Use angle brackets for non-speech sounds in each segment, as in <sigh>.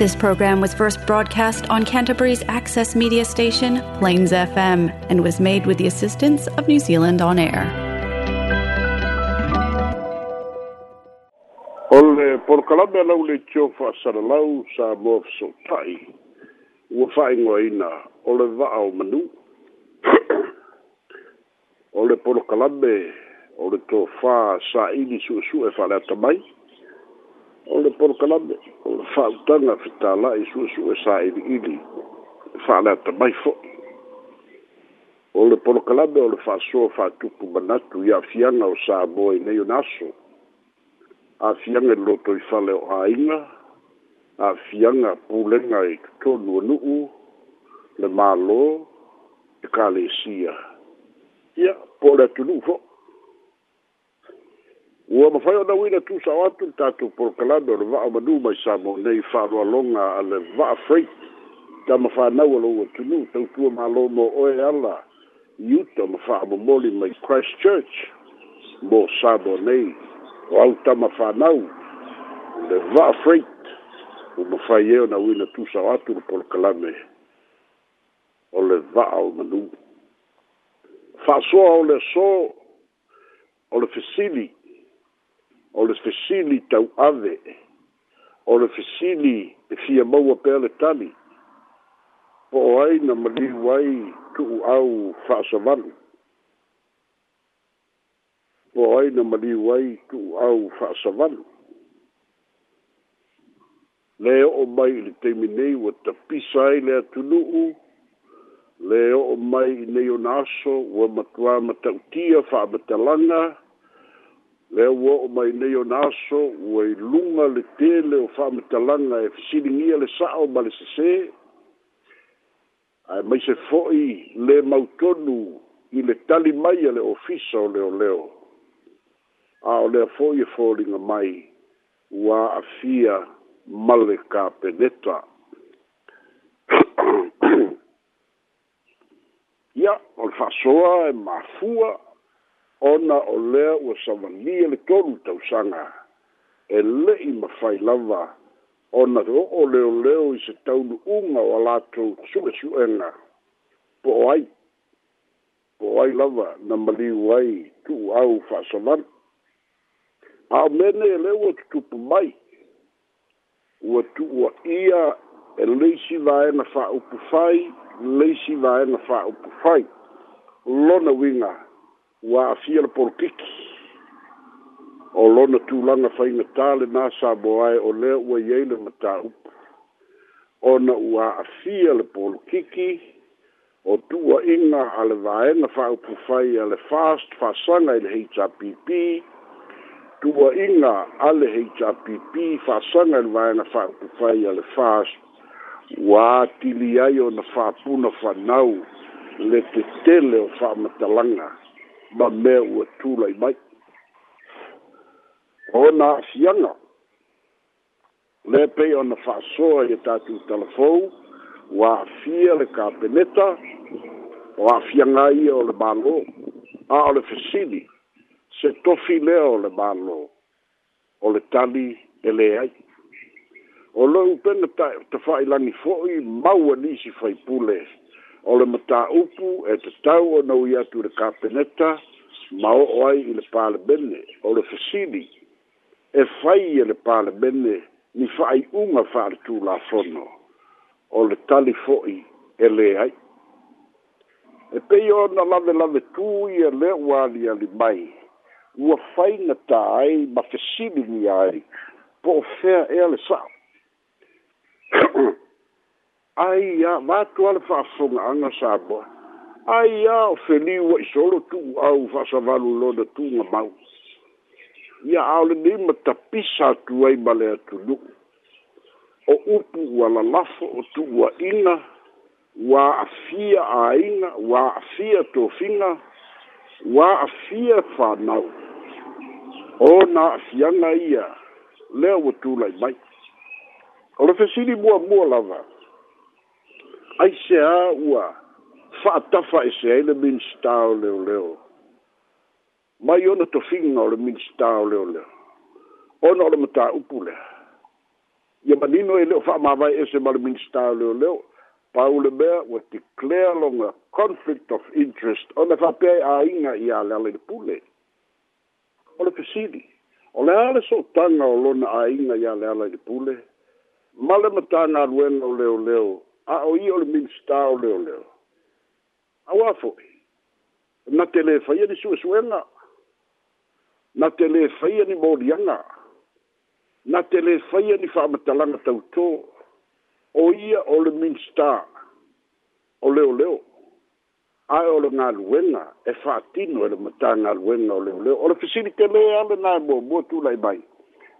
This program was first broadcast on Canterbury's access media station, Plains FM, and was made with the assistance of New Zealand On Air. Ole por kalame lau le tio fa lau sa moa tai ua fa'aigoaina o ole va'a o manu ole por kalame o le polokalame o le tofā sa'ili su'esu'e fa'aleatamai o le porokalame o le fa'autaga fetāla'i e suʻesuʻe sa'ili'ili e fa'aleatamai fo'i o le porokalame o le fa'asoa fa'atupu manatu i a'afiaga o sa moa i nei o naso a'afiaga i loto i fale o āiga a'afiaga pulega i totonu o nu'u le mālō e kalesia ia po le atunu'u fo'i ua mafai ona uina tusao atu le tatou porokalame o le va'a manū mai sa mo nei fa'aloaloga a le va'a freit tamafānau a lou atunū tautua mālo mo oe ala iuta ma fa'amomoli mai christchurch mo sa mo nei o au tamafānau le va'a freit ua mafai e ona uina tusao atu le porokalame o le va'a o manū fa'asoa o le so o le fesili o le fesili tau ave, o le fesili e fia maua pēr le tani, po ai na maliu ai tuu au whaasavanu. Po o ai na maliu ai tuu au whaasavanu. Le o mai le teimi nei wa ta pisai le atunuu, le o mai nei o wa matua matautia whaamatalanga, le le ua o mai nei ona aso ua i luga le tele o fa'amatalaga e fesiligia le sa'o ma le sesē ae maise fo'i lē mautonu i le tali mai a le ofisa o leoleo a o lea fo'i e foliga mai ua a'afia ma le kapeneta <clears throat> ia o le fa'asoa e mafua ona o lea ua savalia le tolu tausaga e le'i mafai lava ona o'o leoleo i se taunu'uga o a latou su'esu'ega po o ai po o ai lava na maliu ai tu'u au fa'asavana a o mene e le ua tutupu mai ua tu'uaia e leisi vaena fa'aupu fai leisi vaena fa'aupu fai lona uiga ua afia le politiki o lona tulaga faigatā lenā saboae o lea ua i ai le mataupu ona ua afia le politiki o tuuaʻiga a le vaega faaupufai a le fast faasaga i le hpp tuuaʻiga a le hpp faasaga i le vaega faaupufai a le fast ua atili ai ona faapuna fanau le tetele o faamatalaga fa ma mea ua tūlai mai. O nā fianga, le pei o na whasoa i tātū telefou, wā fia le kā peneta, wā fianga i o le bālo, a o le fesini, se tofi lea o le bālo, o le tali e le ai. O lo upena ta, ta whai langi fōi, maua nisi whai pūle, o le mataupu e tatau ona ui atu i le kapeneta ma o'o ai i le palemene o le fesili e fai e le palemene ni fa'ai'uga fa'aletulafono o le tali fo'i e lē ai e pei ona lavelave tū ia le ualiali mai ua faiga tā ai ma fesili ia ai po o fea ea le sa'o <coughs> ai ya ma tu al fa fun anga sabo ai ya o feli wa solo tu au fa sa valu lo de tu ma ba ya au le ni ma ta pisa tu ai ba le tu lu o upu wa la lafo o tu wa ina wa afia aina wa afia to fina wa afia fa na o na afia na ia le o tu lai mai o le fesini mua mua lava ai se a ua fa'atafa e se ai le minista o leoleo mai ona tofiga o le minista o leoleo ona o le mataupu lea ia manino e leo fa'amāvai ese ma le minista o leoleo pau le mea ua declare longa conflict of interest ona fa'apea e āiga iā le ala i le pule o le fesili o le a le so otaga o lona āiga iā le ala i le pule ma le matagaluega o leoleo leo a o i o le minsta o leo leo. A wafo, na te le faya ni sue suenga, na te le faya ni morianga, na te le faya ni whaamatalanga tauto, o ia o le minsta o leo leo. A e o le ngā luenga, e whaatino e le mata ngā luenga o leo leo. O le fisiri te le ale nā mua tūlai mai.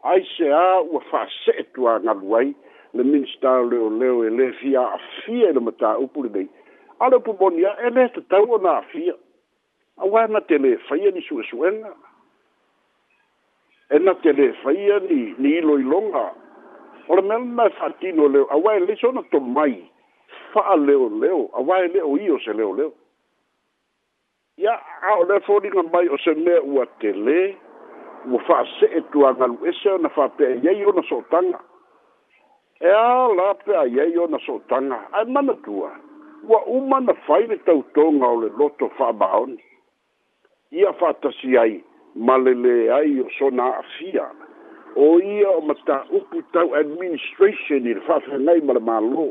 Ai se a ua whaasetua ngā luenga, le minsta leo leo e le fia a fia e le mata upu le dei. A le upu bonia e le te tau o na a fia. A wā na te le faya ni su e suenga. E na te le faya ni, ni ilo ilonga. O le mele na fatino leo. A wā e le sona to mai. Faa leo leo. A wā e leo i o se leo leo. Ia a o le fōringa mai o se mea ua te le. Ua faa se e tuanga lu ese o na faa pe e yei o na sotanga. So e a la pe a ye yo na so tanga ai mana tua wa uma na faile tau tonga o le loto fa baon ia fata si ai malele ai o so na afia o ia o mata upu tau administration i le fafe nei mara malo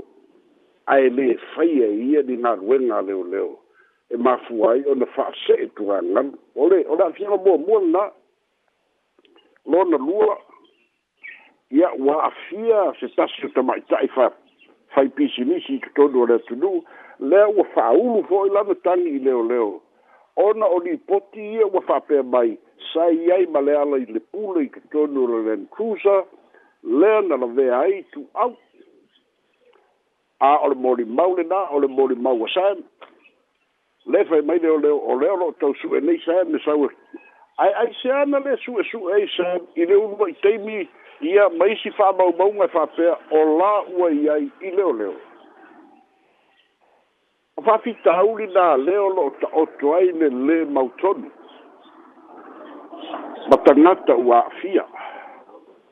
ai le faia e ia di na ruenga leo leo e mafu ai o na faa se e tuanga ole ole afia mo mo na lona lua ia ua afia se tasi o tamaʻitaʻi fa faipisinisi i totonu o le atunuu lea ua fa'aulu fo'i lana tagi i leoleo ona o lipoti ia ua fa'apea mai sai ai ma le ala i le pule i totonu o le len cruser lea na lavea ai tuau a o le molimau lenā o le molimau a saem le fai mai leoleo o lea loo tau su'e nei saem me sau ai ai se ana le su'esu'e ai saem i le uluma i taimi ia maisi fa'amaumauga e fa'afea o la ua i ai i leoleo o fa'afitauli na leo lo'o ta'oto ai le lē mautonu ma tagata ua a'afia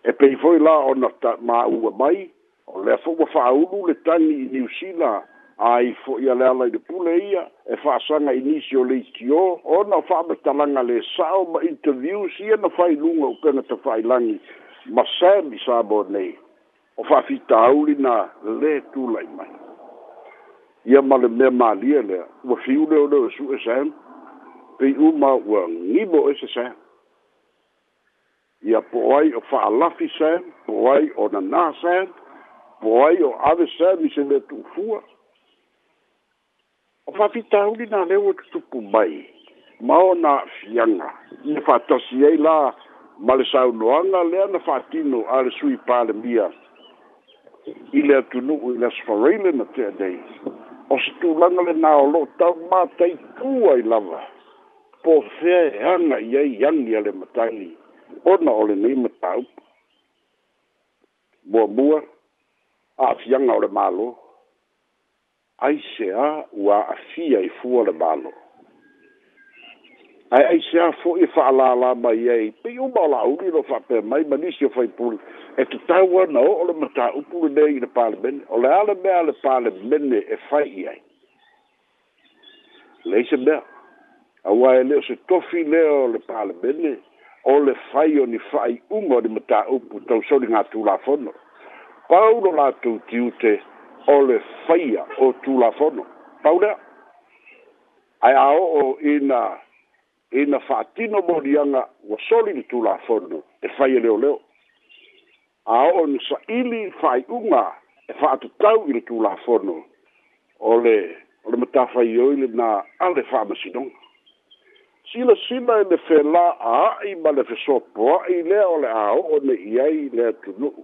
e pei foi la ona ta ma'ua mai o lea fo'i ua fa'aulu le tagi i niusila ai fo'i a le ala i le pule ia e fa'asaga i nisi o le itio ona o fa'amatalaga le sa'o ma interviews ia na failuga o kena kagata langi masami sa bonei o fa'afitauli na lē tulai mai ia ma le mea malia lea ua fiu leoleo e su'e sa ena pei uma ua ngimo ese sa ena ia po ai o fa'alafi sa ena po ai o nanā sa ena po ai o ave sa ena i se lē tu'ufua o fa'afitauli na lē ua tutupu mai ma o na afiaga ia fa'atasi ai la ma le saunoaga lea na fa'atino a le sui palemia i le atunu'u i le asfaraile na teadei o se tulaga lenā o lo'o tau mataipua i lava po fea e aga i ai agi a le ni matau bo lenei a muamua a'afiaga o le malo ai se a ua a'afia i fua le mālō ai ai se afo e fa la la ba ye pe u ba la u ni lo fa pe mai ma ni se fa i pul e te tau ana o le mata u pul le i le parlemen o le ala mea le parlemen e fa i ai le se mea a wa e leo se tofi leo le parlemen o le fa i o ni fa i unga o le mata u pul tau so ni ngā tu la fono paulo la tu ti ute o le fa o tu la fono paulo ai a o ina ina fa'atino molianga ua soli le tulafono e fai e leoleo a o'o ili sa'ili fa'ai'uga e fa'atatau i le tulafono o ole o le matafai oi na ale fa'amasinoga silasila e le felā aa'i ma le fesoapoa'i lea o le a o'o ne'i ai le atunu'u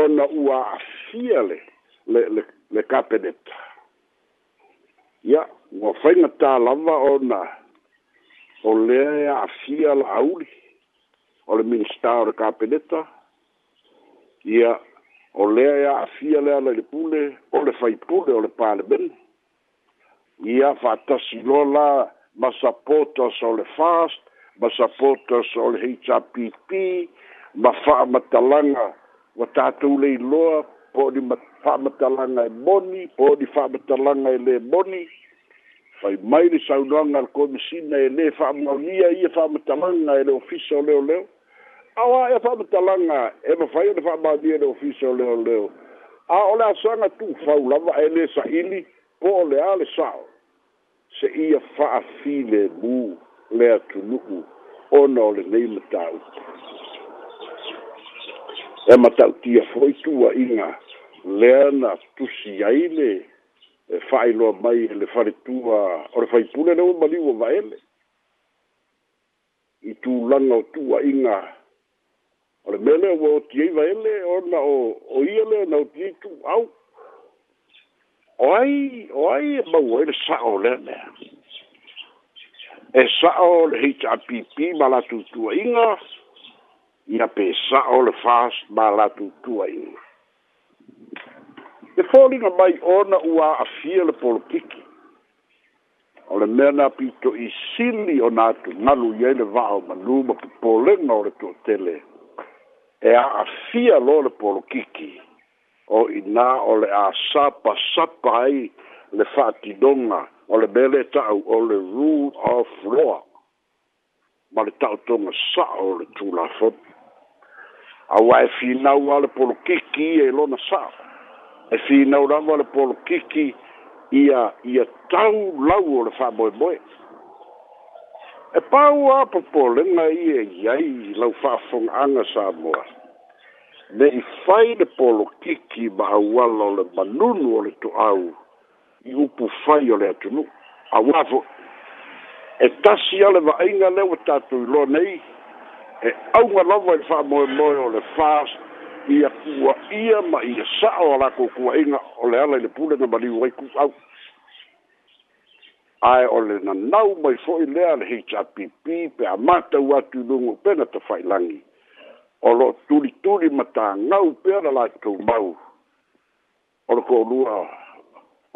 ona ua a'afia le le le le kapeneta ia ua faigatālava ona o lea e afia la auli o le minista o le kapeneta ia o lea e afia lea la le pule o le faipule o le palemene ia faatasi loa la ma sapotas o le fast ma sapotas o le hpp ma fa'amatalaga ua tatou le iloa po oni fa'amatalaga e moni po oni fa'amatalaga e lē moni fai mai le saunoaga le komisina e lē fa'amaunia ia fa'amatalaga e, e le ofisa o leoleo aoa ia fa'amatalaga e mafai ona fa'amaunia e le ofisa o leoleo a o le asaga tufau lava e lē sa'ili po o leā le sa'o se ia fa'afilemū le atunu'u ona o lenei matauti e matautia fo'i tuua'iga lea na tusi ai le e failoa mai e le faletua o le faipule le umaliu o waele i tulaga o tuuaʻiga o le mea lea ua oti ai waele ona o o ia lea na oti ai tuau o ai o ai e mau ai le saʻo lea lea e saʻo le hrpp ma latutuaʻiga ia pe saʻo le fast ma latutuaʻiga e fōlinga mai ona ua a fia le politiki. O le mea nā pito i sili o nātu ngalu iei le vā o manu ma ki pōlenga o le tō tele. E a a fia lo le politiki. O i nā o le a sapa sapa ai le whātidonga o le mele tau o le rule of law. Ma le tau tonga sa o le tūlafot. A wai finau a le politiki e lona sapa e fi na ulava le polo kiki ia ia tau lau o le fa boe boe e pau a pa pole na ia e iai lau fa fong anga sa moa ne i fai le polo kiki ma awala o le manunu o le tu au i upu fai o le atunu a wafo e tasi ale va inga le o tatu i lo nei e au nga lava i fa moe moe o le fast ia kua ia ma ia sa'o a lakou kuaʻiga o le ala i le pulega maliu ai kuau ae o le nanau mai fo'i lea le hpp pe a matau atu i luga upena tafailagi o lo'o tulituli ma tagau pea la latou mau o le koʻolua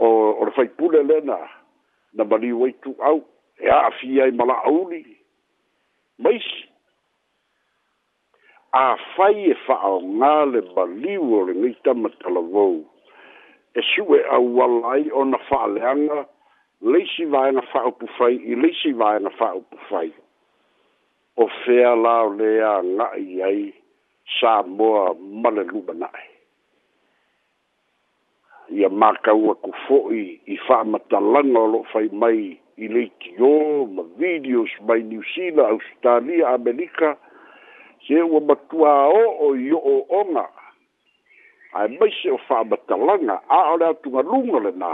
o o le faipule le na na maliu ai tuau e a'afia ai ma la'auli maisi a fai e fa'ao ngā le baliu o le ngai tamatalavou e sue au ala ai ona fa'aleaga leisi vaega fa'aupu fai i leisi vaega fa'aupu fai o fea lao lea ga'i ai sa moa ma le lubana'e ia mākaua ku fo'i i fa'amatalaga o lo'o fai mai i leitio ma videos mai new zealand australia amerika se ua matua o o i o onga ai mai se o wha matalanga a o le atunga lunga le nā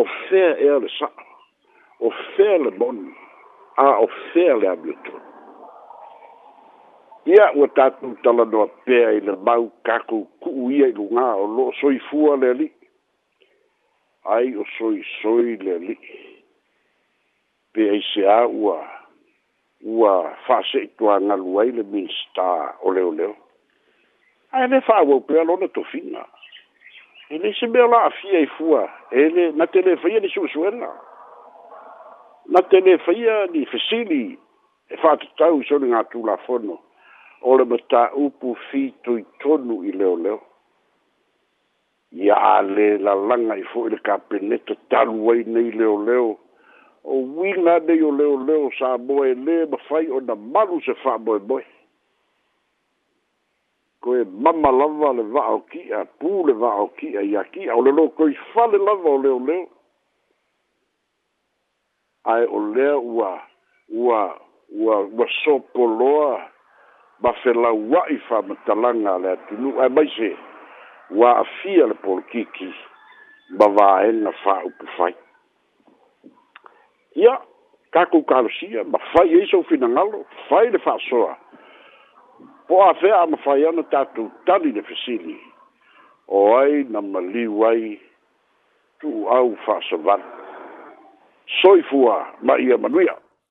o fea e le sa o fea le mon a o fea le amiotu ia ua tatu tala noa pea i le mau kako kuu ia i lunga o lo soi fua le li ai o soi soi le li pea i se a ua ua fa'ase ituāga lu ai le minsta o leoleo ae lē fa'auau pea lona tofiga e lei se mea la'afia i fua e le na tele faia ni suʻesuena na tele faia ni fesili e fa'atatau i soni gatulafono o le matāupu fitoitonu i leoleo ia ale lalaga i fo'i le kapeneta talu ai nei leoleo o winga nei o leo leo sa boe le ma fai o na malu se fa boe boe. Ko e mama lava le vao ki a pū le vao ki a ia ki a o le loko i fale lava o leo leo. Ai o lea ua, ua, ua, ua sopo loa ma fe la ua i fa matalanga le atinu. Ai mai se, ua afia le polo kiki ma vaa ena fa upu fai ia kakou kalosia ma fai ei sou finagalo fai le fa'asoa po afea a mafai ana tatou tali le fesili o ai na maliu ai tu'u au fa'asavale soifua ma ia manuia